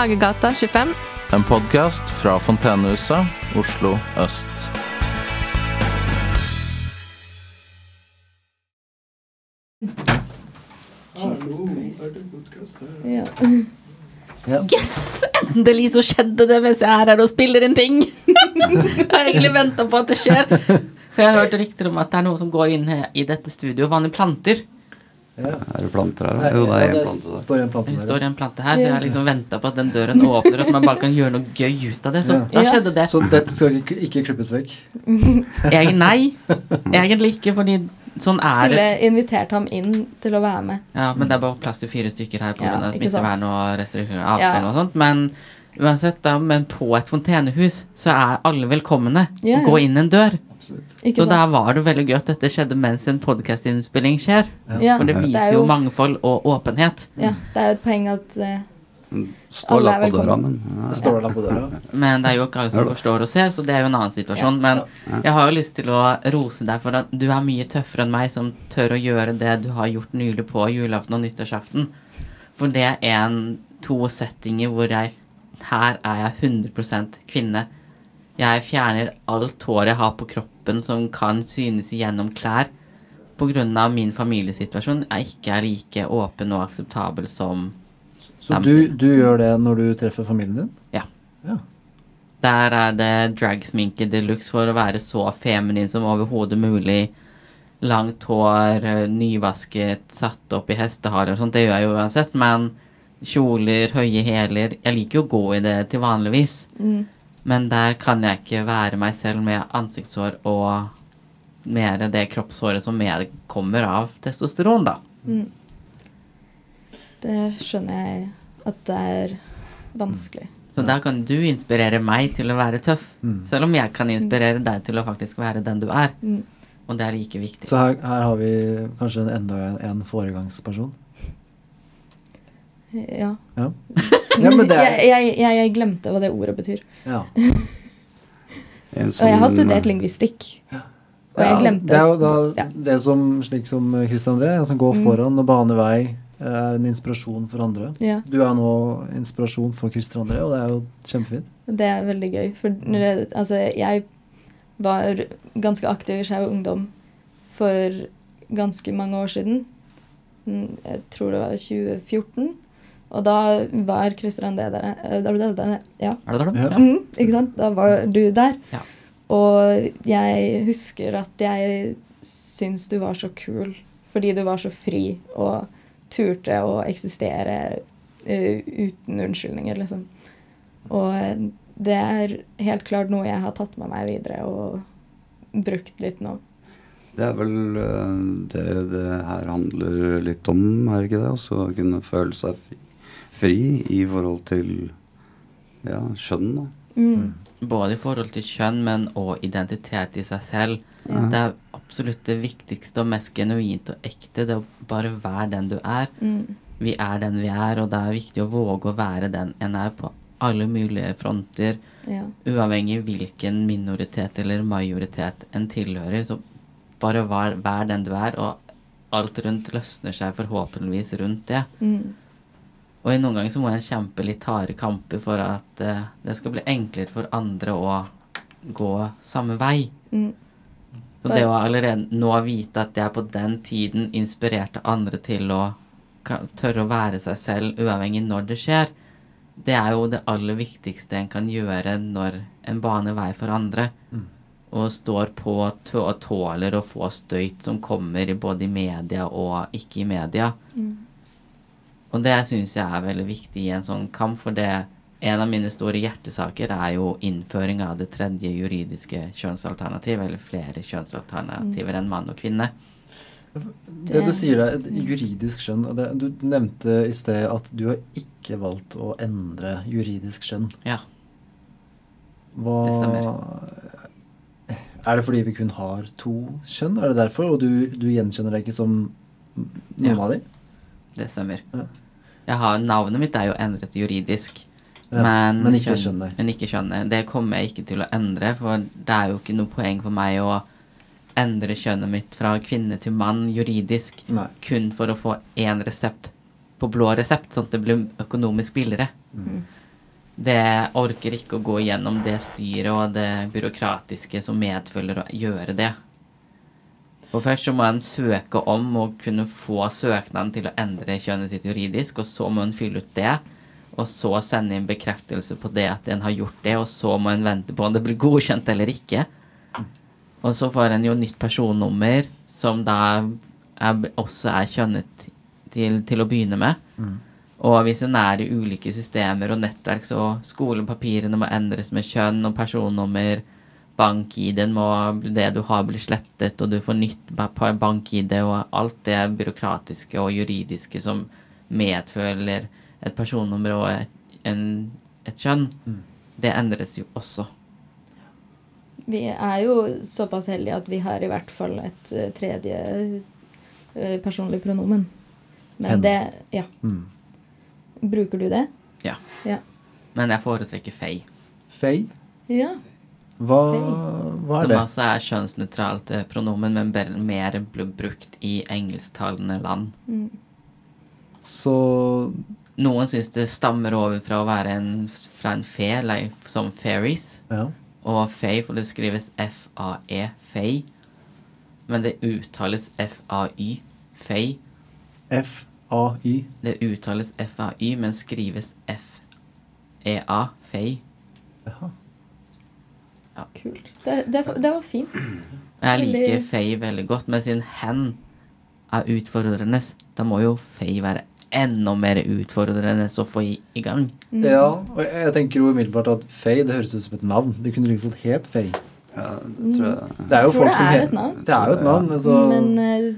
Hagegata 25. En podkast fra Fontenehuset, Oslo øst. Jesus Christ. Ja. Yes! Endelig så skjedde det mens jeg er her og spiller en ting. jeg har egentlig venta på at det skjer. For jeg har hørt rykter om at det er noe som går inn i dette studioet. Vanlige planter. Ja. Er det planter her? da? Jo, det er Ja, plante der. står en plante Det står en plante her, så jeg har liksom venta på at den døren åpner, og at man bare kan gjøre noe gøy ut av det. Så Ja. da skjedde det. Så dette skal ikke, ikke klippes vekk? Jeg, nei, egentlig ikke, fordi sånn er Skulle det. invitert ham inn til å være med. Ja, men det er bare plass til fire stykker her pga. Ja, smittevern og restriksjoner og avstand Ja. og sånt. Men uansett, da, men på et fontenehus så er alle velkomne. Ja, ja. Gå inn en dør. Ikke Så sant? der var det veldig gøy at dette skjedde mens en podkastinnspilling skjer. Ja, For det det er viser jo jo- mangfold og åpenhet. Ja, det er jo et poeng at uh, Står Alle er lapp på døra, men ja, Det står der på døra. Men det er jo ikke alle som forstår og ser, så det er jo en annen situasjon. Men jeg har jo lyst til å rose deg for at du er mye tøffere enn meg som tør å gjøre det du har gjort nylig på julaften og nyttårsaften. For det er en, to settinger hvor jeg Her er jeg 100% kvinne. Jeg fjerner alt håret jeg har på kroppen som kan synes gjennom klær. Pga. min familiesituasjon er ikke like åpen og akseptabel som Så du, du gjør det når du treffer familien din? Ja. Ja. Der er det dragsminke de luxe for å være så feminin som overhodet mulig. Langt hår, eh, nyvasket, satt opp i hestehaler og sånt. Det gjør jeg jo uansett. Men kjoler, høye hæler Jeg liker jo å gå i det til vanligvis. mm, Men der kan jeg ikke være meg selv med ansiktshår og mer det kroppshåret som mer kommer av testosteron, da. mm. Det skjønner jeg at det er vanskelig. Så da kan du inspirere meg til å være tøff. Mm. Selv om jeg kan inspirere deg til å faktisk være den du er. Mm. Og det er like viktig. Så her, her har vi kanskje enda en, en foregangsperson? Ja. Ja. ja men det er jeg, jeg, jeg, glemte hva det ordet betyr. ja. en Og jeg har studert lingvistikk. Og jeg Ja, glemte Det er jo da det som, slik som Christian André, som går Mm. foran og baner vei, er en inspirasjon for andre. Ja, Du er nå inspirasjon for Christian André, og det er jo kjempefint. det er veldig gøy. For når- altså, jeg var ganske aktiv i Skeiv Ungdom for ganske mange år siden. Mm, Jeg tror det var 2014. Og da var Christian André der. eh, da- da- Ja. Er det der, da? Ja. Mm, ikke sant? Da var du der. Ja. Og jeg husker at jeg syns du var så kul fordi du var så fri og turte å eksistere uh, uten unnskyldninger, liksom. Og eh, det er helt klart noe jeg har tatt med meg videre og brukt litt nå. Det er vel det det her handler litt om, er det ikke det? Også å kunne føle seg fri, fri i forhold til ja, skjønn, da. Mm. Både i forhold til kjønn, men òg identitet i seg selv. Ja. Det er absolutt det viktigste og mest genuint og ekte. Det å bare være den du er. Mm. Vi er den vi er, og det er viktig å våge å være den en er på alle mulige fronter. Ja. Uavhengig hvilken minoritet eller majoritet en tilhører. Så bare vær, vær den du er, og alt rundt løsner seg forhåpentligvis rundt det. Mm. Og i noen ganger så må en kjempe litt harde kamper for at uh, det skal bli enklere for andre å gå samme vei. Mm. Så det å allerede nå vite at jeg på den tiden inspirerte andre til å tørre å være seg selv uavhengig når det skjer, det er jo det aller viktigste en kan gjøre når en baner vei for andre. Og står på og tåler å få støyt som kommer både i media og ikke i media. Mm. Og det syns jeg er veldig viktig i en sånn kamp, for det en av mine store hjertesaker er jo innføring av det tredje juridiske kjønnsalternativet, eller flere kjønnsalternativer enn mann og kvinne. Det du sier der, juridisk skjønn Du nevnte i sted at du har ikke valgt å endre juridisk skjønn. Ja. Hva Det stemmer. Er det fordi vi kun har to kjønn? Er det derfor? Og du, du gjenkjenner deg ikke som noen Ja. av de? Det stemmer. Ja. Jeg har, navnet mitt er jo endret juridisk. Ja, men, men ikke skjønner. Men ikke skjønner. Det kommer jeg ikke til å endre, for det er jo ikke noe poeng for meg å endre kjønnet mitt fra kvinne til mann juridisk Nei. kun for å få én resept på blå resept, sånn at det blir økonomisk billigere. Mm. det orker ikke å gå gjennom det styret og det byråkratiske som medfølger å gjøre det. For først så må en søke om å kunne få søknaden til å endre kjønnet sitt juridisk, og så må en fylle ut det. Og så sende inn bekreftelse på det at en har gjort det, og så må en vente på om det blir godkjent eller ikke. Og så får en jo nytt personnummer, som da er, også er kjønnet til, til å begynne med. Og hvis en er i ulike systemer og nettverk, så skolepapirene må endres med kjønn og personnummer. Bank-ID-en må Det du har, bli slettet, og du får nytt bank-ID, og alt det byråkratiske og juridiske som medføler et personnummer og en, et kjønn, det endres jo også. Vi er jo såpass heldige at vi har i hvert fall et eh, tredje eh, personlig pronomen. Men Hen. det Ja. Mm. Bruker du det? Ja. Ja. Men jeg foretrekker fei. Fei? Ja. Hva, hva er som det? altså er kjønnsnøytralt eh, pronomen, men mer ble brukt i engelsktalende land. Mm. Så Noen syns det stammer over fra å være en, fra en fe, like, som fairies. Ja. Og fei, for det skrives F-A-E, fei. Men det uttales F-A-Y, fei. F-A-Y. Det uttales F-A-Y, men skrives F-E-A, fei. Jaha. Kult. Det, det, det var fint. Jeg liker Faye veldig godt, men siden hen er utfordrende, da må jo Faye være enda mer utfordrende å få i, i gang. Mm. Ja, og jeg, jeg tenker jo umiddelbart at Faye det høres ut som et navn. Det kunne liksom het Faye. Ja, det tror jeg. Det er jo Jeg tror folk det som er et navn. Det er jo et navn. Altså, Men eh,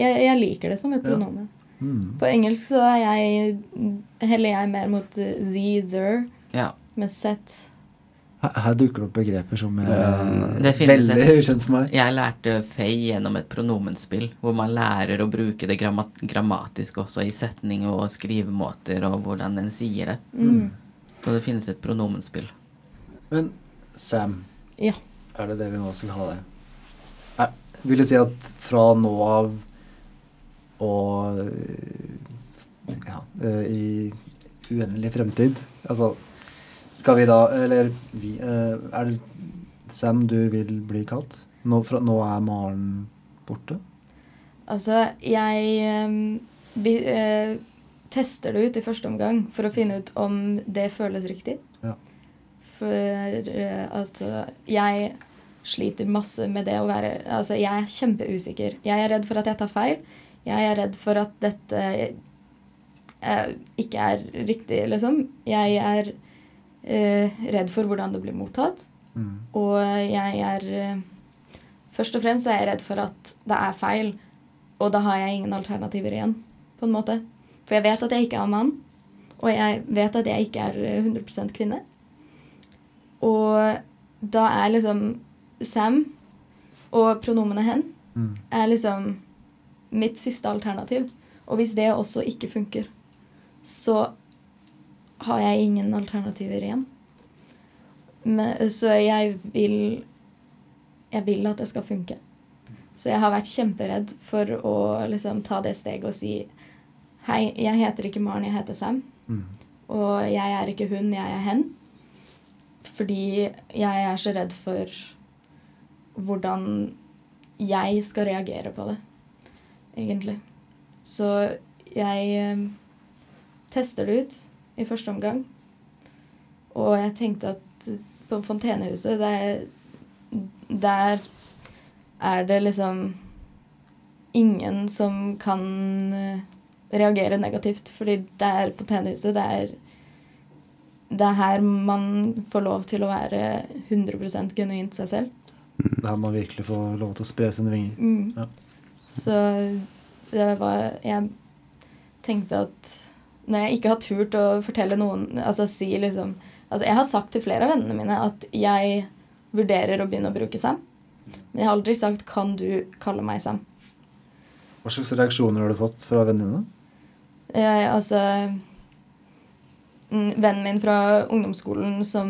jeg, jeg liker det som et Ja. mm. På engelsk så er jeg heller jeg mer mot eh, z, zer, Ja. med z. her, dukker det opp begreper som er Ja, veldig ukjent for meg. Jeg lærte fei gjennom et pronomenspill, hvor man lærer å bruke det grammat grammatisk også i setninger og skrivemåter og hvordan en sier det. Mm. Så det finnes et pronomenspill. Men Sam, Ja. er det det vi nå skal ha det? Er, vil du si at fra nå av og øh, ja, i uendelig fremtid Altså, skal vi da Eller vi øh, Er det Sam du vil bli kalt? Nå, fra, nå er Maren borte? Altså, jeg eh, Vi eh, tester det ut i første omgang for å finne ut om det føles riktig. Ja. For eh, altså Jeg sliter masse med det å være Altså, jeg er kjempeusikker. Jeg er redd for at jeg tar feil. Jeg er redd for at dette eh, ikke er riktig, liksom. Jeg er eh, redd for hvordan det blir mottatt. Mm. Og jeg er eh, Først og fremst er jeg redd for at det er feil, og da har jeg ingen alternativer igjen, på en måte. For jeg vet at jeg ikke er mann, og jeg vet at jeg ikke er eh, 100 kvinne. Og da er liksom Sam og pronomenet hen Mm. er liksom mitt siste alternativ. Og hvis det også ikke funker, så har jeg ingen alternativer igjen. Men, så jeg vil Jeg vil at det skal funke. Så jeg har vært kjemperedd for å liksom ta det steget og si Hei, jeg heter ikke Maren, jeg heter Sam. Mm. Og jeg er ikke hun, jeg er hen. Fordi jeg er så redd for hvordan jeg skal reagere på det, egentlig. Så jeg eh, tester det ut i første omgang. Og jeg tenkte at på Fontenehuset, der, der er det liksom ingen som kan eh, reagere negativt. Fordi det er Fontenehuset, det er det er her man får lov til å være 100% genuint seg selv. Det her man virkelig får lov til å spre sine vinger. Mm. Ja. Så det var Jeg tenkte at når jeg ikke har turt å fortelle noen Altså si liksom Altså jeg har sagt til flere av vennene mine at jeg vurderer å begynne å bruke Sam. Men jeg har aldri sagt 'kan du kalle meg Sam'? Hva slags reaksjoner har du fått fra vennene dine? Jeg, altså mm, Vennen min fra ungdomsskolen som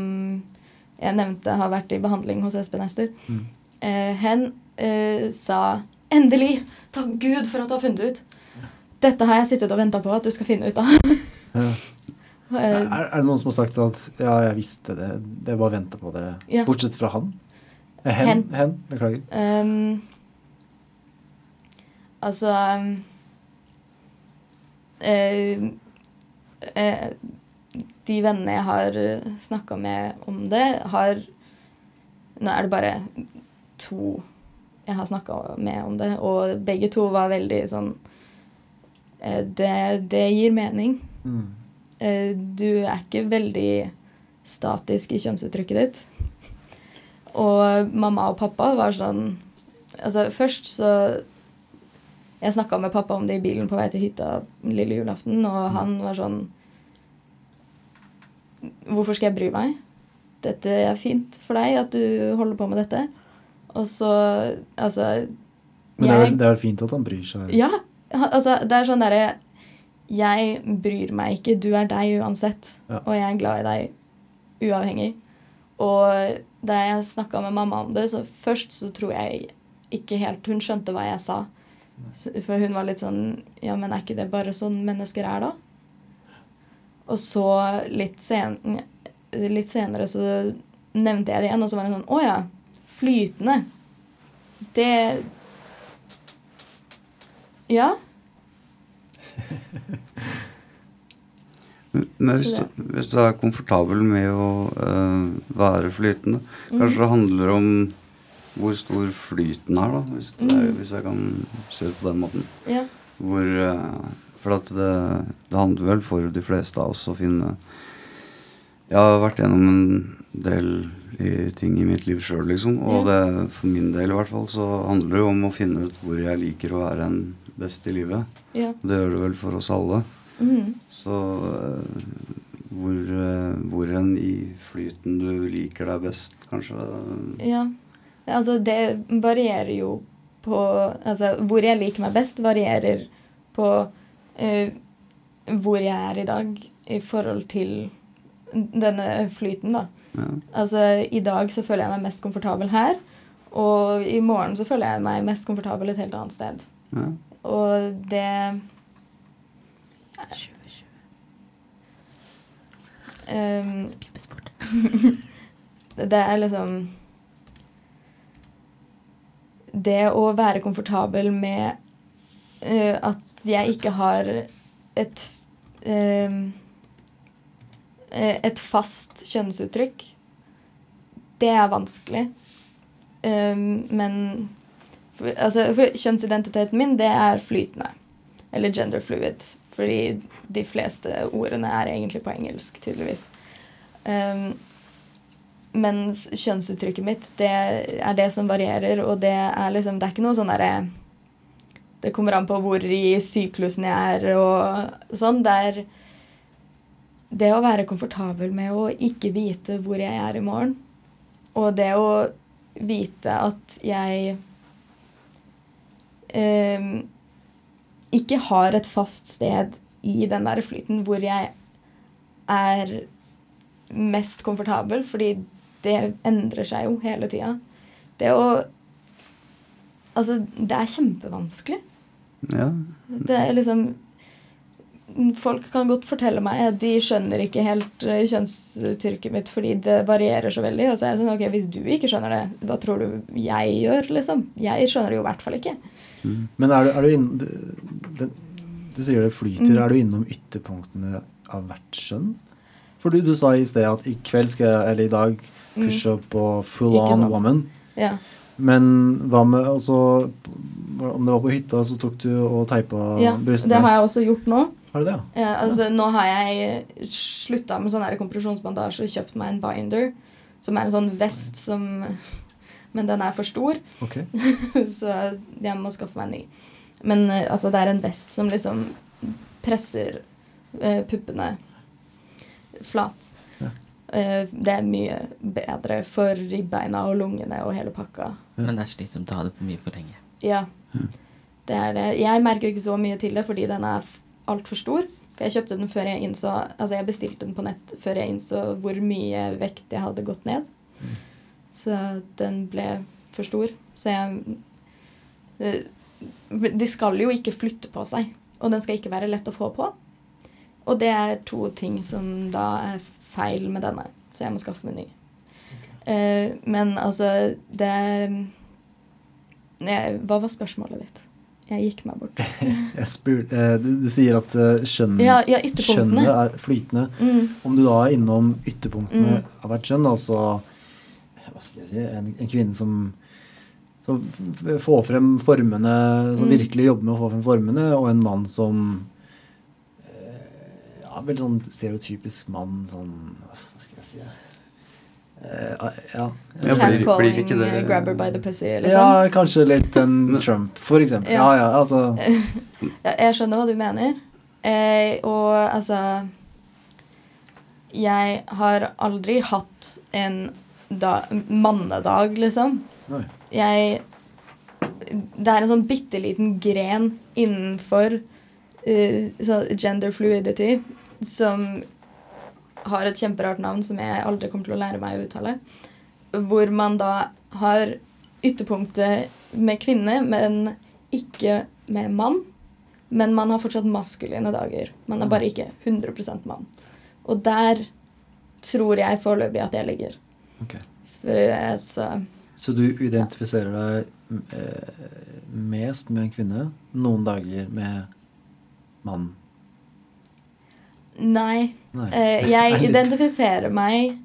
jeg nevnte har vært i behandling hos Espen Ester, Mm. eh, hen eh, sa 'Endelig! Takk Gud for at du har funnet det ut!' Dette har jeg sittet og venta på at du skal finne ut av. Ja. Eh, Er, er det noen som har sagt at ja, jeg visste det, det er bare å vente på det, Ja. bortsett fra han? Eh, Hen, Hen. hen. Beklager. Um, altså um, uh, uh, De vennene jeg har snakka med om det, har Nå er det bare to jeg har snakka med om det, og begge to var veldig sånn eh, det, det gir mening. Mm. Eh, du er ikke veldig statisk i kjønnsuttrykket ditt. Og mamma og pappa var sånn Altså, først så Jeg snakka med pappa om det i bilen på vei til hytta lille julaften, og han var sånn Hvorfor skal jeg bry meg? Dette er fint for deg at du holder på med dette. Og så Altså Men det er, vel, det er vel fint at han bryr seg. ja. Altså, det er sånn derre Jeg bryr meg ikke. Du er deg uansett. Ja. Og jeg er glad i deg uavhengig. Og da jeg snakka med mamma om det, så først så tror jeg ikke helt hun skjønte hva jeg sa. For hun var litt sånn Ja, men er ikke det bare sånn mennesker er, da? Og så litt, sen, litt senere så nevnte jeg det igjen, og så var det sånn Å ja. Flytende. Det Ja. Men hvis du, hvis du er komfortabel med å uh, være flytende, kanskje det handler om hvor stor flyten er, da, hvis, det er, Mm. hvis jeg kan se det på den måten. Ja. Hvor, uh, for det, det handler vel for de fleste av oss å finne Jeg har vært gjennom en del i ting i mitt liv sjøl, liksom. Og det, for min del i hvert fall så handler det jo om å finne ut hvor jeg liker å være en best i livet. Ja. Det gjør det vel for oss alle. Mm. Så øh, hvor, øh, hvor enn i flyten du liker deg best, kanskje. Ja. Altså, det varierer jo på Altså, hvor jeg liker meg best, varierer på uh, hvor jeg er i dag i forhold til denne flyten, da. Ja. Altså, i dag så føler jeg meg mest komfortabel her. Og i morgen så føler jeg meg mest komfortabel et helt annet sted. Ja. Og det um, det er liksom Det å være komfortabel med uh, at jeg ikke har et eh, Et fast kjønnsuttrykk, det er vanskelig. Ehm, men for, altså, for kjønnsidentiteten min, det er flytende. Eller gender fluid. Fordi de fleste ordene er egentlig på engelsk, tydeligvis. Um, mens kjønnsuttrykket mitt, det er det som varierer, og det er liksom Det er ikke noe sånn derre Det kommer an på hvor i syklusen jeg er og sånn. Det er det å være komfortabel med å ikke vite hvor jeg er i morgen, og det å vite at jeg um, ikke har et fast sted i den der flyten hvor jeg er mest komfortabel, fordi det endrer seg jo hele tida. Det å Altså, det er kjempevanskelig. ja. Det er liksom Folk kan godt fortelle meg at de skjønner ikke helt eh, kjønnsuttrykket mitt fordi det varierer så veldig. Og så er jeg sånn, ok, hvis du ikke skjønner det, hva tror du jeg gjør, liksom? Jeg skjønner det jo i hvert fall ikke. Men er du, er du innom du, du, du sier det flyter. Mm. Er du innom ytterpunktene av hvert skjønn? For du, du sa i sted at i kveld skal jeg, eller i dag, pushe opp på full Mm. Ikke on woman. Ja. Men hva med altså Om det var på hytta, så tok du og teipa ja. brystene? Det har jeg også gjort nå. Har du det? ja? Ja, altså, Nå har jeg slutta med sånn kompresjonsbandasje og kjøpt meg en binder. Som er en sånn vest som Men den er for stor, okay. så jeg må skaffe meg en ny. Men eh, altså, det er en vest som liksom presser eh, puppene flat. Ja. Eh, det er mye bedre for ribbeina og lungene og hele pakka. Men det er slitsomt å ha det for mye for lenge. Ja, det er det. Jeg merker ikke så mye til det fordi den er altfor stor. For jeg kjøpte den før jeg innså Altså jeg bestilte den på nett før jeg innså hvor mye vekt jeg hadde gått ned. Så den ble for stor. Så jeg eh, De skal jo ikke flytte på seg. Og den skal ikke være lett å få på. Og det er to ting som da er feil med denne, så jeg må skaffe meg ny. Okay. men altså, det Hva var spørsmålet ditt? Jeg gikk meg bort. Jeg spur, eh, du, du sier at eh, skjønn, Ja, ja skjønnet er flytende. Mm. Om du da er innom ytterpunktene Mm. av hvert skjønn, altså hva skal jeg si, en, en kvinne som, som får frem formene, som Mm. virkelig jobber med å få frem formene, og en mann som eh, ja, veldig sånn stereotypisk mann, sånn Hva skal jeg si? Eh, ja. Ja, Catcalling, ikke det- eh, grabber by the pussy, ja, liksom. kanskje litt en Trump, for eksempel. Ja, Ja. ja, altså Ja, jeg skjønner hva du mener. Eh, og altså Jeg har aldri hatt en da, mannedag, liksom. Nei. Jeg Det er en sånn bitte liten gren innenfor uh, så gender fluidity som har et kjemperart navn som jeg aldri kommer til å lære meg å uttale. Hvor man da har ytterpunktet med kvinne, men ikke med mann. Men man har fortsatt maskuline dager. Man er bare ikke 100% mann. Og der tror jeg foreløpig at jeg ligger. Ok. For eh, så Så du identifiserer deg eh, mest med en kvinne, noen dager med mann? Nei. Nei. Eh, jeg identifiserer meg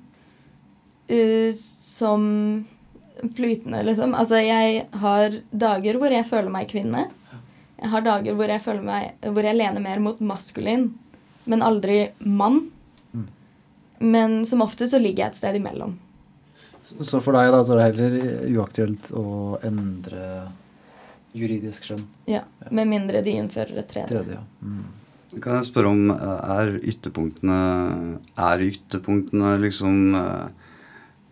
uh, som flytende, liksom. Altså, jeg har dager hvor jeg føler meg kvinne. Jeg har dager hvor jeg føler meg Hvor jeg lener mer mot maskulin, men aldri mann. Mm. Men som oftest så ligger jeg et sted imellom. Så- Så for deg da, så er det heller uaktuelt å endre juridisk skjønn? Ja, Med mindre de innfører et tredje. Tredje, ja. Mm. Kan jeg spørre om eh, er ytterpunktene Er ytterpunktene liksom eh,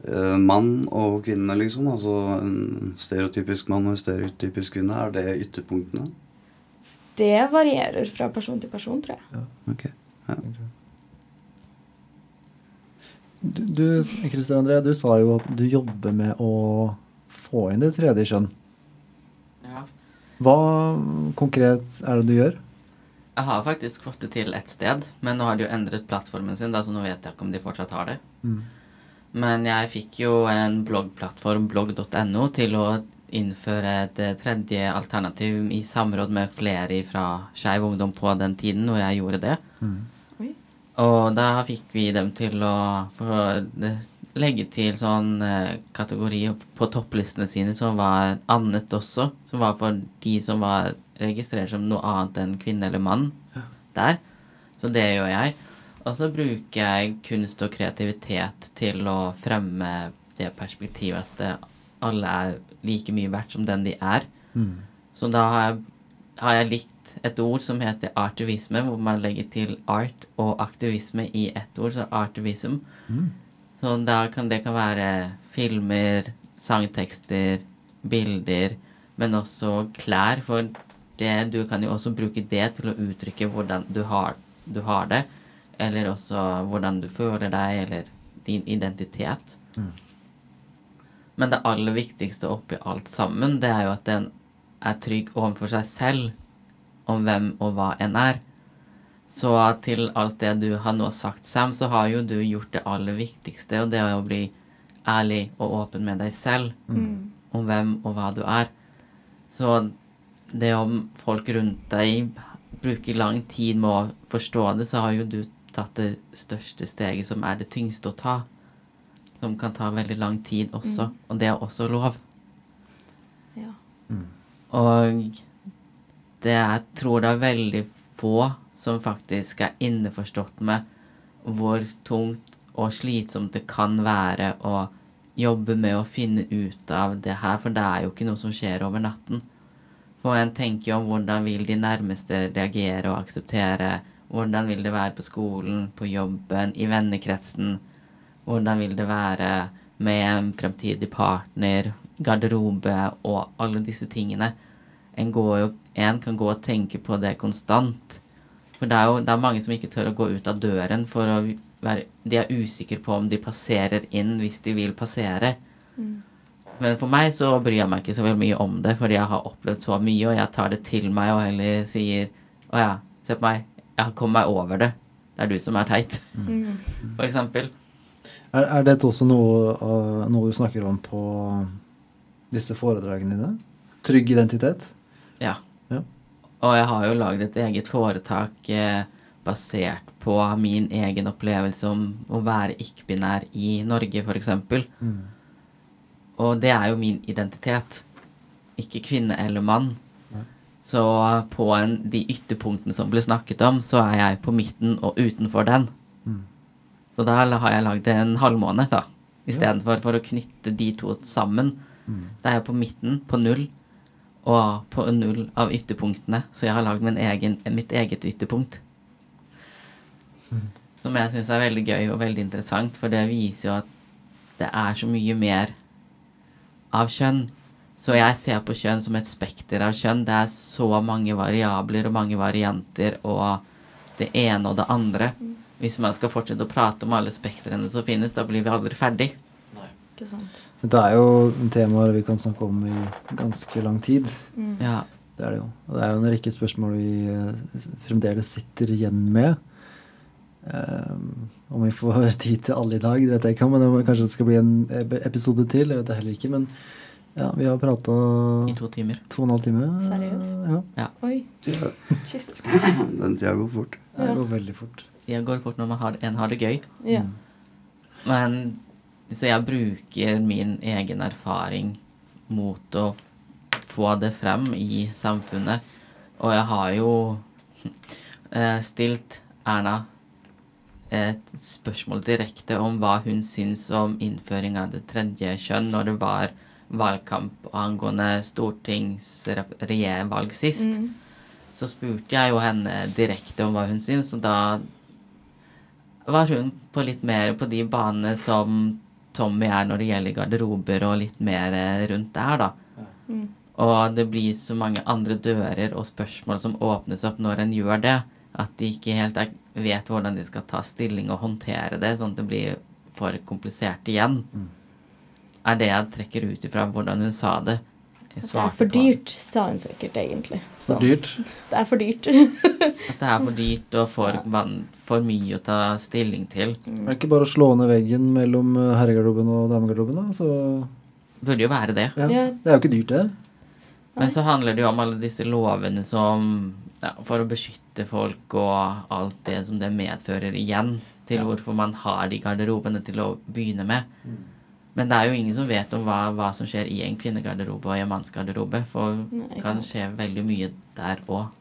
eh, mann og kvinne, liksom? Altså en stereotypisk mann og en stereotypisk kvinne. Er det ytterpunktene? Det varierer fra person til person, tror jeg. Ok. Ja. Du, du, Christer André, du sa jo at du jobber med å få inn det tredje kjønn. Ja. Hva konkret er det du gjør? Jeg har faktisk fått det til et sted, men nå har de jo endret plattformen sin, da, så nå vet jeg ikke om de fortsatt har det. Mm. Men jeg fikk jo en bloggplattform, blogg.no, til å innføre et eh, tredje alternativ i samråd med flere fra Skeiv Ungdom på den tiden hvor jeg gjorde det. Mm. Og da fikk vi dem til å få eh, legge til sånn eh, kategori på topplistene sine som var annet også. Som var for de som var registrert som noe annet enn kvinne eller mann der. Så det gjør jeg. Og så bruker jeg kunst og kreativitet til å fremme det perspektivet at eh, alle er like mye verdt som den de er. Mm. Så da har jeg, har jeg likt et ord som heter artivisme, hvor man legger til art og aktivisme i ett ord, så artivism. Mm. Så da kan det kan være filmer, sangtekster, bilder, men også klær. For det, du kan jo også bruke det til å uttrykke hvordan du har, du har det. Eller også hvordan du føler deg, eller din identitet. Mm. Men det aller viktigste oppi alt sammen, det er jo at en er trygg overfor seg selv om hvem og hva en er. Så til alt det du har nå sagt, Sam, så har jo du gjort det aller viktigste, og det er å bli ærlig og åpen med deg selv Mm. om hvem og hva du er. Så det om folk rundt deg bruker lang tid med å forstå det, så har jo du tatt det største steget, som er det tyngste å ta. Som kan ta veldig lang tid også, og det er også lov. Ja. Og det jeg tror det er veldig få som faktisk er innforstått med hvor tungt og slitsomt det kan være å jobbe med å finne ut av det her, for det er jo ikke noe som skjer over natten. For en tenker jo om hvordan vil de nærmeste reagere og akseptere, hvordan vil det være på skolen, på jobben, i vennekretsen, hvordan vil det være med en fremtidig partner, garderobe og alle disse tingene. En, jo, en kan gå og tenke på det konstant. For det er jo det er mange som ikke tør å gå ut av døren for å være De er usikre på om de passerer inn hvis de vil passere. Men for meg så bryr jeg meg ikke så veldig mye om det, fordi jeg har opplevd så mye, og jeg tar det til meg og heller sier Å ja, se på meg. Jeg har kommet meg over det. Det er du som er teit, Mm. for eksempel. Er, er dette også noe, uh, noe du snakker om på disse foredragene dine? Trygg identitet? Ja. Ja. Og jeg har jo lagd et eget foretak eh, basert på min egen opplevelse om å være ikke-binær i Norge, f.eks. Mm. Og det er jo min identitet. Ikke kvinne eller mann. Mm. Så på en, de ytterpunktene som ble snakket om, så er jeg på midten og utenfor den. Mm. Så da har jeg lagd en halvmåne, da. Istedenfor for å knytte de to sammen. Mm. Da er jeg på midten, på null, og på null av ytterpunktene. Så jeg har lagd min egen, mitt eget ytterpunkt. Som jeg syns er veldig gøy og veldig interessant, for det viser jo at det er så mye mer av kjønn. Så jeg ser på kjønn som et spekter av kjønn. Det er så mange variabler og mange varianter og det ene og det andre. Hvis man skal fortsette å prate om alle spektrene som finnes, da blir vi aldri ferdig. Ikke sant. Dette er jo temaer vi kan snakke om i ganske lang tid. Mm. Ja. Det er det jo. Og det er jo en rekke spørsmål vi eh, fremdeles sitter igjen med. Um, om vi får tid til alle i dag, det vet jeg ikke. Men det må- kanskje det skal bli en episode til. Det vet jeg heller ikke. Men ja, vi har prata I to timer. to og en halv time. Seriøst? Ja. Oi. Tida, Jesus Christ. den tida går fort. Det går veldig fort. Tida går fort når man har, en har det gøy. Ja. Men så jeg bruker min egen erfaring mot å få det frem i samfunnet. Og jeg har jo eh, stilt Erna et spørsmål direkte om hva hun syns om innføring av det tredje kjønn når det var valgkamp angående stortingsvalg sist. Mm. Så spurte jeg jo henne direkte om hva hun syns, og da var hun på litt mer på de banene som Tommy er når det gjelder garderober og litt mer eh, rundt der, da. Mm. Og det blir så mange andre dører og spørsmål som åpnes opp når en gjør det, at de ikke helt er, vet hvordan de skal ta stilling og håndtere det, sånn at det blir for komplisert igjen. Er det jeg trekker ut ifra hvordan hun sa det. Det er for dyrt, sa hun sikkert egentlig. Så For dyrt. det er for dyrt. At det er for dyrt og for, for mye å ta stilling til. Er det ikke bare å slå ned veggen mellom eh, herregarderoben og damegarderoben, da? Så Burde jo være det. ja. Ja. Det er jo ikke dyrt, det. Men så handler det jo om alle disse lovene som ja, For å beskytte folk og alt det som det medfører igjen, til hvorfor man har de garderobene til å begynne med. Men det er jo ingen som vet om hva, hva som skjer i en kvinnegarderobe og i en mannsgarderobe. For det kan skje veldig mye der òg,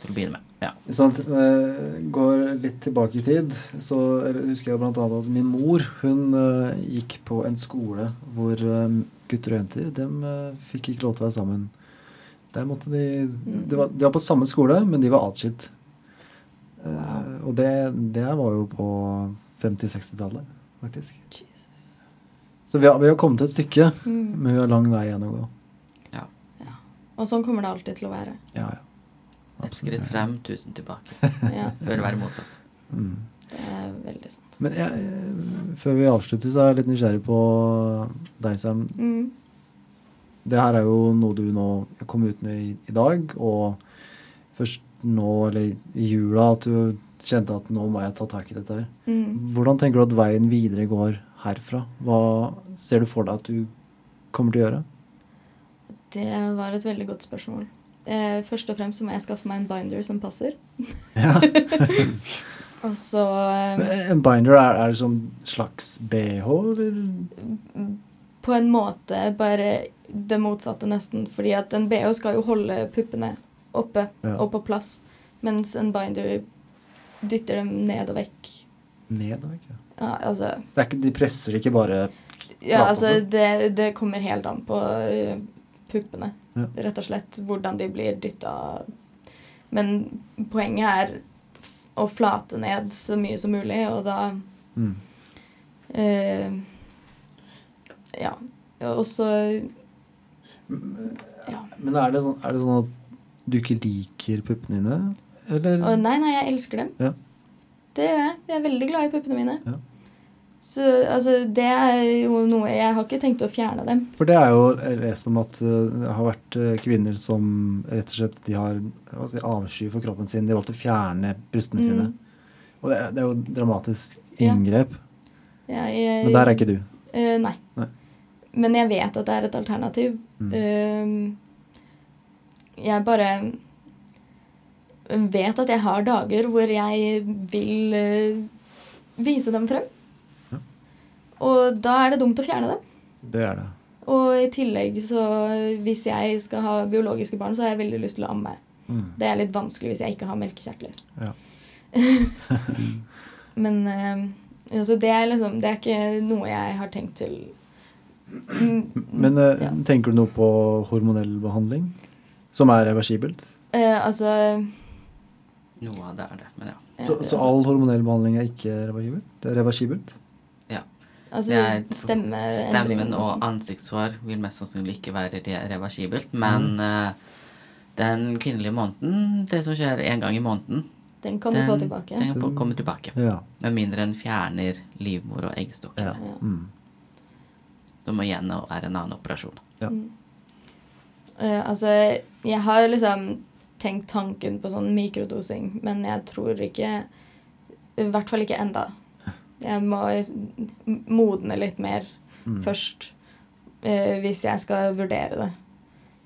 til å begynne med. Ja. Eh, Går litt tilbake i tid, så husker jeg annet at min mor hun eh, gikk på en skole hvor eh, gutter og jenter dem eh, fikk ikke lov til å være sammen. Der måtte de de var, de var på samme skole, men de var atskilt. Eh, og det, det var jo på 50-60-tallet, faktisk. Så vi har, vi har kommet et stykke, Mm. men vi har lang vei igjen å gå. Og sånn kommer det alltid til å være. Ja, ja. Et skritt frem, tusen tilbake. Ja, Bør det være motsatt. Mm. det er veldig sant. Men jeg, eh, før vi avslutter, så er jeg litt nysgjerrig på deg, Sam. Mm. Det her er jo noe du nå kom ut med i, i dag, og først nå, eller i jula, at du kjente at nå må jeg ta tak i dette her. Mm. Hvordan tenker du at veien videre går herfra? Hva ser du for deg at du kommer til å gjøre? Det var et veldig godt spørsmål. Eh, først og fremst så må jeg skaffe meg en binder som passer. Ja. Og så eh, En binder, er, er det som slags bh, eller? på en måte bare det motsatte, nesten. Fordi at en BH skal jo holde puppene oppe Ja. og på plass. Mens en binder dytter dem ned og vekk. Ned, og vekk, Ja, altså Det er ikke, de presser ikke bare Ja, altså altså? det, det kommer helt an på eh, puppene. Ja. Rett og slett hvordan de blir dytta. Men poenget er å flate ned så mye som mulig, og da mm. eh, Ja. Og så Ja. Men er det, sånn, er det sånn at du ikke liker puppene dine? Eller? Og nei, nei, jeg elsker dem. Ja. Det gjør jeg. Jeg er veldig glad i puppene mine. Ja. Så altså, det er jo noe Jeg har ikke tenkt å fjerne dem. For det er jo jeg lest om at uh, det har vært uh, kvinner som rett og slett de har si, avsky for kroppen sin. De har valgt å fjerne brystene Mm. sine. Og det, det er jo dramatisk Ja. inngrep. Jeg, jeg, Men der er ikke du. Uh, nei. Nei. Men jeg vet at det er et alternativ. Mm. Uh, jeg bare vet at jeg har dager hvor jeg vil uh, vise dem frem. Og da er det dumt å fjerne dem. Det er det. Og i tillegg så hvis jeg skal ha biologiske barn, så har jeg veldig lyst til å amme. Mm. Det er litt vanskelig hvis jeg ikke har melkekjertler. Ja. Men eh, altså det er liksom Det er ikke noe jeg har tenkt til Mm, Men eh, ja. tenker du noe på hormonell behandling? Som er reversibelt? Eh, altså Noe av det er det, men ja. Så, så all hormonell behandling er ikke reversibelt? Det er reversibelt? Altså, er- Stemmen og sånn. ansiktshår vil mest sannsynlig ikke være re reversibelt, men Mm. uh, den kvinnelige måneden, det som skjer en gang i måneden, Den kan du få tilbake. den får komme tilbake. Ja. Med mindre en fjerner livmor og eggstokker. ja. Ja. Mm. Som igjen er en annen operasjon. Eh, altså, jeg har liksom tenkt tanken på sånn mikrodosing, men jeg tror ikke I hvert fall ikke enda. Jeg må modne litt mer Mm. først eh, hvis jeg skal vurdere det.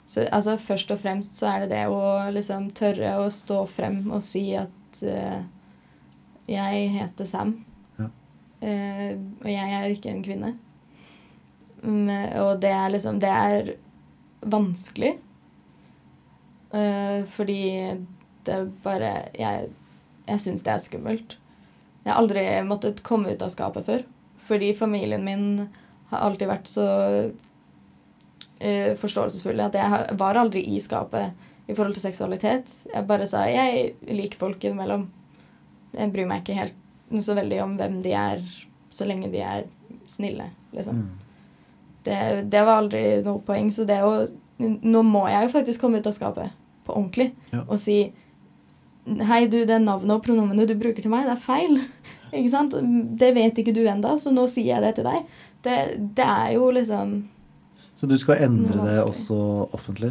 Så altså, først og fremst så er det det å liksom tørre å stå frem og si at eh, jeg heter Sam. Ja. Eh, og jeg er ikke en kvinne. Mm, og det er liksom Det er vanskelig. Eh, fordi det bare Jeg, jeg syns det er skummelt. Jeg har aldri måttet komme ut av skapet før. Fordi familien min har alltid vært så uh, forståelsesfulle at jeg var aldri i skapet i forhold til seksualitet. Jeg bare sa jeg liker folk innimellom. Jeg bryr meg ikke helt så veldig om hvem de er, så lenge de er snille, liksom. Mm. Det, det var aldri noe poeng. Så det å Nå må jeg jo faktisk komme ut av skapet på ordentlig Ja. og si Hei, du, det navnet og pronomenet du bruker til meg, det er feil. Ikke sant? Det vet ikke du enda, så nå sier jeg det til deg. Det, det er jo liksom Så du skal endre Det også offentlig?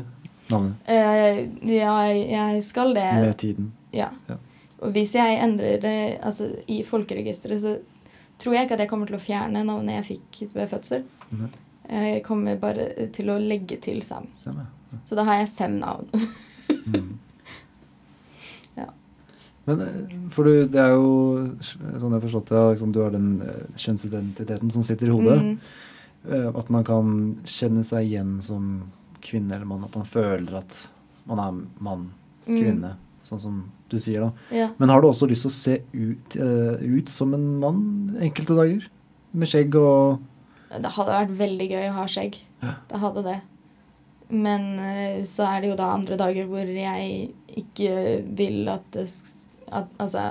Navnet? Uh, Ja, jeg skal det. Med tiden? Ja. Ja. Og hvis jeg endrer det altså, i folkeregisteret, så tror jeg ikke at jeg kommer til å fjerne navnet jeg fikk ved fødsel. Mhm. Jeg kommer bare til å legge til Sam. Ja. Så da har jeg fem navn. Mm. Men eh, for du, det er jo sånn jeg har forstått det, liksom, du har den eh, kjønnsidentiteten som sitter i hodet. Mm. Eh, At man kan kjenne seg igjen som kvinne eller mann. At man føler at man er mann, Mm. kvinne. Sånn som du sier, da. Ja. Men har du også lyst til å se ut, uh, ut som en mann enkelte dager? Med skjegg og Det hadde vært veldig gøy å ha skjegg. Ja. Det hadde det. Men uh, så er det jo da andre dager hvor jeg ikke vil at det s- at, Altså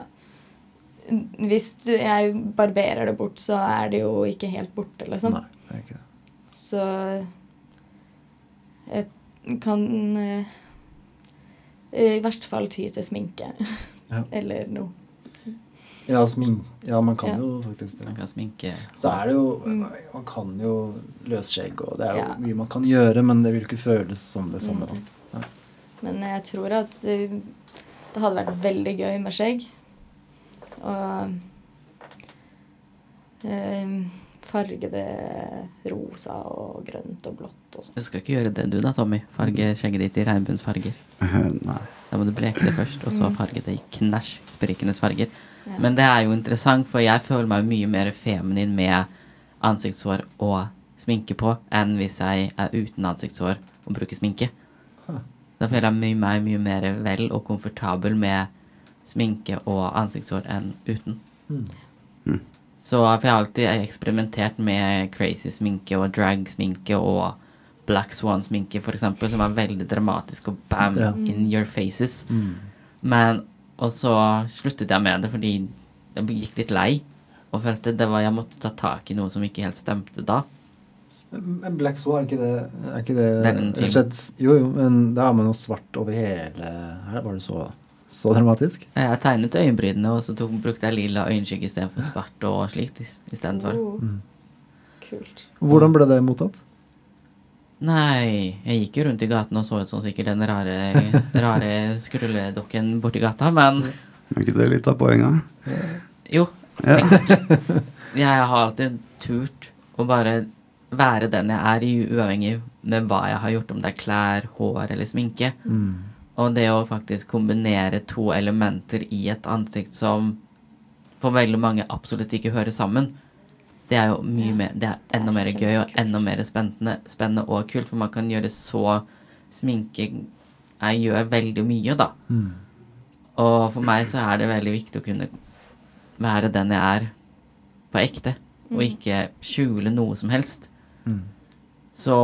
Hvis du, jeg barberer det bort, så er det jo ikke helt borte, liksom. Nei, det er ikke det. Så jeg kan eh, i hvert fall ty til sminke. Ja. Eller noe. Ja, smink. Ja, man kan Ja. jo faktisk det. Man kan sminke Så er det jo Mm. Man kan jo løsskjegg, og det er jo Ja. mye man kan gjøre, men det vil ikke føles som det samme. Mm. Men jeg tror at det, hadde vært veldig gøy med skjegg. Og eh, farge det rosa og grønt og blått og sånn. Du skal ikke gjøre det du da, Tommy. Farge skjegget ditt i regnbuens farger. Nei. Da må du bleke det først, og så farge det i knæsj sprikenes farger. Ja. Men det er jo interessant, for jeg føler meg mye mer feminin med ansiktshår og sminke på enn hvis jeg er uten ansiktshår og bruker sminke. Da føler jeg meg mye, mye mer vel og komfortabel med sminke og ansiktshår enn uten. Mm. Så for jeg har alltid eksperimentert med crazy sminke og drag-sminke og Black Swan-sminke, eksempel, som er veldig dramatisk og bam, Ja. in your faces. Mm. Men Og så sluttet jeg med det fordi jeg gikk litt lei. Og følte det var jeg måtte ta tak i noe som ikke helt stemte da. Men Black Swan, er ikke det, er ikke det, Det er skjedd- Jo, jo, men da har man jo svart over hele her. Var det så, så dramatisk? Jeg tegnet øyenbrynene, og så tok, brukte jeg lilla øyenskygge istedenfor svart og slikt. i- Istedenfor. Oh, Mm. kult. Hvordan ble det mottatt? Nei, jeg gikk jo rundt i gaten og så ut som sikkert den rare, rare skrulledokken borti gata, men Er ikke det litt av poenget? Jo, Ja. Jeg har alltid turt å bare være den jeg er, uavhengig med hva jeg har gjort, om det er klær, hår eller sminke. Mm. Og det å faktisk kombinere to elementer i et ansikt som for veldig mange absolutt ikke hører sammen, det er jo mye Ja, mer Det er det er enda mer gøy og enda mer spennende, spennende og kult, for man kan gjøre så Sminke jeg gjør veldig mye, da. Mm. Og for meg så er det veldig viktig å kunne være den jeg er på ekte, og ikke skjule noe som helst. Mm. Så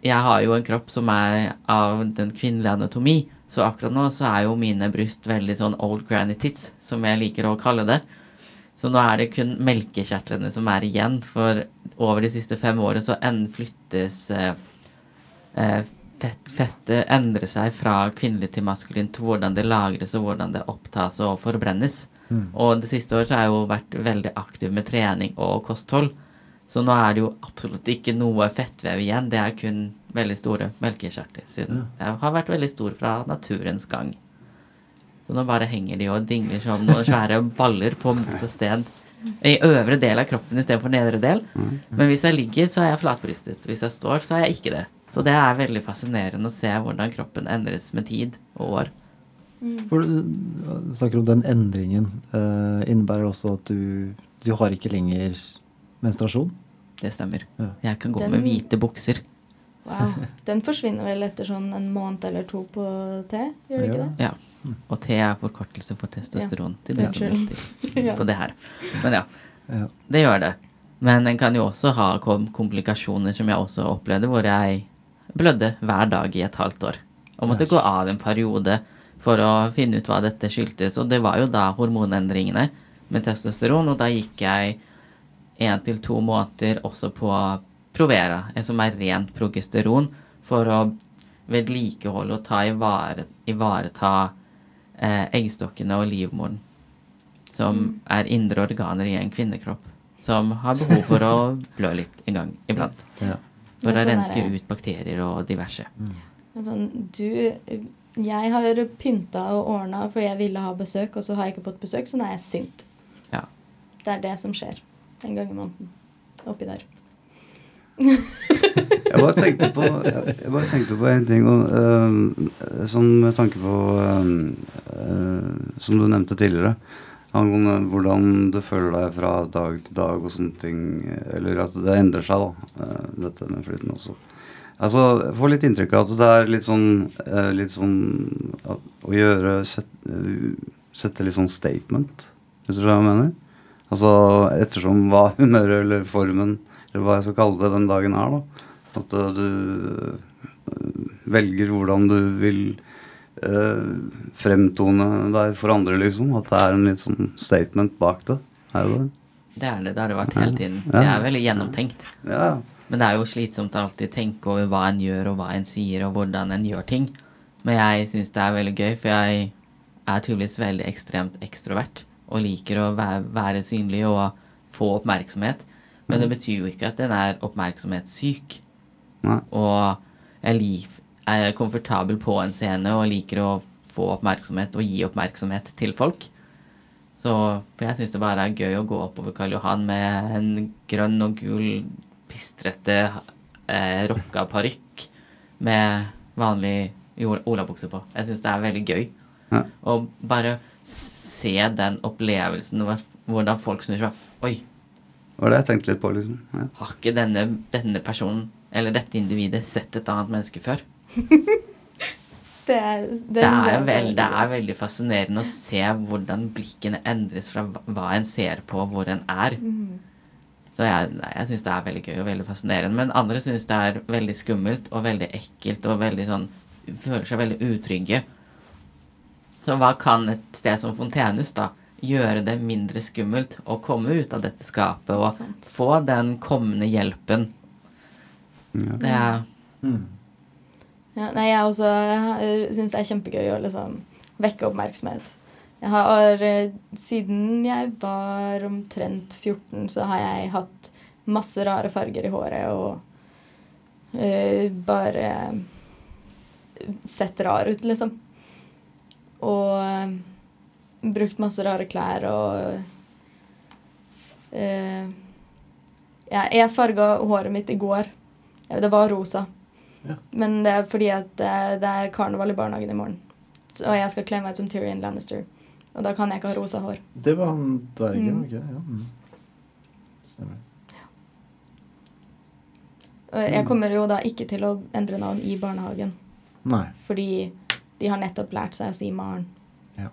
jeg har jo en kropp som er av den kvinnelige anatomi, så akkurat nå så er jo mine bryst veldig sånn old granny tits, som jeg liker å kalle det. Så nå er det kun melkekjertlene som er igjen, for over de siste fem årene så flyttes eh, eh, fett, Fettet endrer seg fra kvinnelig til maskulint til hvordan det lagres og hvordan det opptas og forbrennes. Mm. Og det siste året så har jeg jo vært veldig aktiv med trening og kosthold. Så nå er det jo absolutt ikke noe fettvev igjen. Det er kun veldig store melkekjertler. Siden jeg har vært veldig stor fra naturens gang. Så nå bare henger de og dingler som noen svære baller på motsatt sted. I øvre del av kroppen istedenfor nedre del. Men hvis jeg ligger, så er jeg flatbrystet. Hvis jeg står, så er jeg ikke det. Så det er veldig fascinerende å se hvordan kroppen endres med tid og år. For du snakker om den endringen. Uh, innebærer også at du, du har ikke lenger menstruasjon? Det stemmer. Ja. Jeg kan gå Den- med hvite bukser. Wow. Den forsvinner vel etter sånn en måned eller to på T, gjør det ikke det? Ja. Og T er forkortelse for testosteron. Til det Ja. på det her. Men ja, Ja. det gjør det. Men en kan jo også ha komplikasjoner som jeg også opplevde, hvor jeg blødde hver dag i et halvt år. Og måtte gå av en periode for å finne ut hva dette skyldtes. Og det var jo da hormonendringene med testosteron, og da gikk jeg én til to måneder også på Provera, en som er rent progesteron, for å vedlikeholde og ta ivare, ivareta eh, eggstokkene og livmoren, som er indre organer i en kvinnekropp, som har behov for å blø litt en gang iblant. Ja. For å sånn renske ut bakterier og diverse. Men sånn, du Jeg har pynta og ordna fordi jeg ville ha besøk, og så har jeg ikke fått besøk, så nå er jeg sint. Ja. Det er det som skjer en gang i måneden. Oppi der. Jeg bare tenkte på jeg, bare tenkte på en ting og, uh, Sånn med tanke på uh, uh, Som du nevnte tidligere Angående hvordan du føler deg fra dag til dag og sånne ting Eller at det endrer seg da øh, Dette med flyten også Altså, jeg får litt inntrykk av at det er litt sånn øh, Litt sånn at, Å gjøre set, Sette litt sånn statement Hvis du skjønner hva jeg mener Altså ettersom hva humøret eller formen Eller hva jeg skal kalle det den dagen er da at uh, du eh, velger hvordan du vil uh, fremtone deg for andre, liksom. At det er en litt sånn statement bak det. Er det det? Det er det. Det har det vært hele tiden. Ja. Det er veldig gjennomtenkt. Ja. Men det er jo slitsomt å alltid tenke over hva en gjør, og hva en sier, og hvordan en gjør ting. Men jeg syns det er veldig gøy, for jeg er tydeligvis veldig ekstremt ekstrovert. Og liker å være, være synlig og få oppmerksomhet. Men det betyr jo ikke at den er oppmerksomhetssyk. Nei. Og jeg lik, er komfortabel på en scene og liker å få oppmerksomhet og gi oppmerksomhet til folk. Så for jeg syns det bare er gøy å gå oppover Karl Johan med en grønn og gul pistrete eh, rocka parykk med vanlig olabukse på. Jeg syns det er veldig gøy. Ja. Og bare se den opplevelsen, hvordan folk snur seg. Oi, Det var det jeg tenkte litt på, liksom. Ja. har ikke denne, denne personen eller dette individet sett et annet menneske før? Det er, Det er, vel, det er veldig fascinerende å se hvordan blikkene endres fra hva- en ser på, og hvor en er. Så jeg, nei, jeg syns det er veldig gøy og veldig fascinerende. Men andre syns det er veldig skummelt og veldig ekkelt og veldig sånn Føler seg veldig utrygge. Så hva kan et sted som Fontenehus da gjøre det mindre skummelt å komme ut av dette skapet og Sant. få den kommende hjelpen? Ja. Det er Mm. Ja, nei, jeg også syns det er kjempegøy å liksom vekke oppmerksomhet. Jeg har, eh, Siden jeg var omtrent 14, så har jeg hatt masse rare farger i håret og uh, bare sett rar ut, liksom. Og eh, brukt masse rare klær og uh, ja, Jeg farga håret mitt i går. Det var rosa. Ja. Men det er fordi at det, det er karneval i barnehagen i morgen. Så, og jeg skal kle meg ut som Tyrion Lannister. Og da kan jeg ikke ha rosa hår. Det var han dvergen, Mm. ok? Ja. Mm. Stemmer. Og jeg kommer jo da ikke til å endre navn i barnehagen. Nei. Fordi de har nettopp lært seg å si Maren. Ja.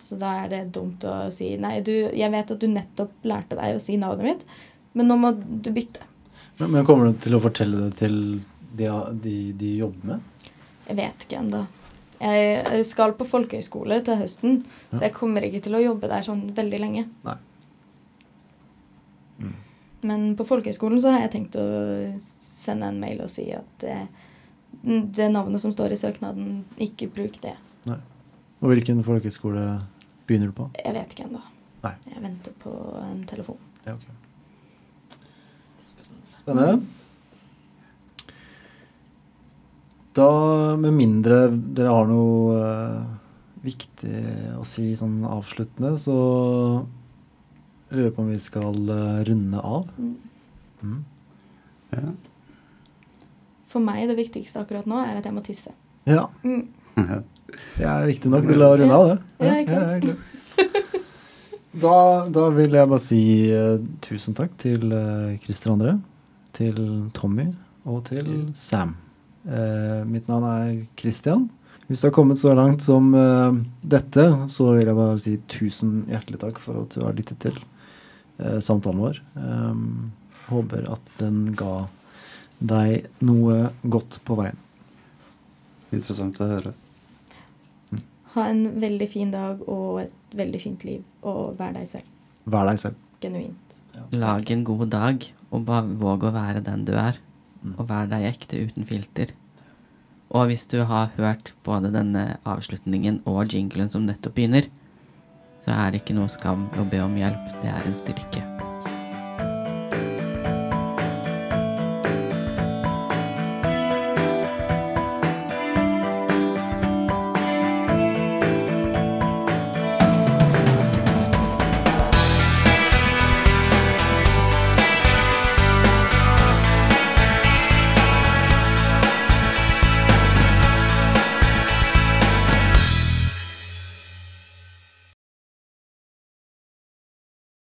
Så da er det dumt å si Nei, du, jeg vet at du nettopp lærte deg å si navnet mitt, men nå må du bytte. Men, men kommer du til å fortelle det til de, de, de jobber med? Jeg vet ikke ennå. Jeg skal på folkehøyskole til høsten, Ja. så jeg kommer ikke til å jobbe der sånn veldig lenge. Nei. Mm. Men på folkehøyskolen så har jeg tenkt å sende en mail og si at eh, det navnet som står i søknaden, ikke bruk det. Nei. Og hvilken folkehøyskole begynner du på? Jeg vet ikke ennå. Jeg venter på en telefon. Ja, ok. Spennende. Da, med mindre dere har noe uh, viktig å si sånn avsluttende, så lurer jeg på om vi skal uh, runde av. Mm. Mm. Ja. For meg det viktigste akkurat nå er at jeg må tisse. Ja, Mm. det er viktig nok til å runde av, det. Ja, ikke sant? ja, da, da vil jeg bare si uh, tusen takk til uh, Christer André, til Tommy og til Sam. Uh, mitt navn er Christian. Hvis du har kommet så langt som uh, dette, så vil jeg bare si tusen hjertelig takk for at du har lyttet til uh, samtalen vår. Um, håper at den ga deg noe godt på veien. Interessant å høre. Ha en veldig fin dag og et veldig fint liv, og vær deg selv. Vær deg selv. Genuint. Lag en god dag, og bare våg å være den du er. Mm. Og vær deg ekte uten filter. Og hvis du har hørt både denne avslutningen og jinglen som nettopp begynner, så er det ikke noe skam å be om hjelp. Det er en styrke.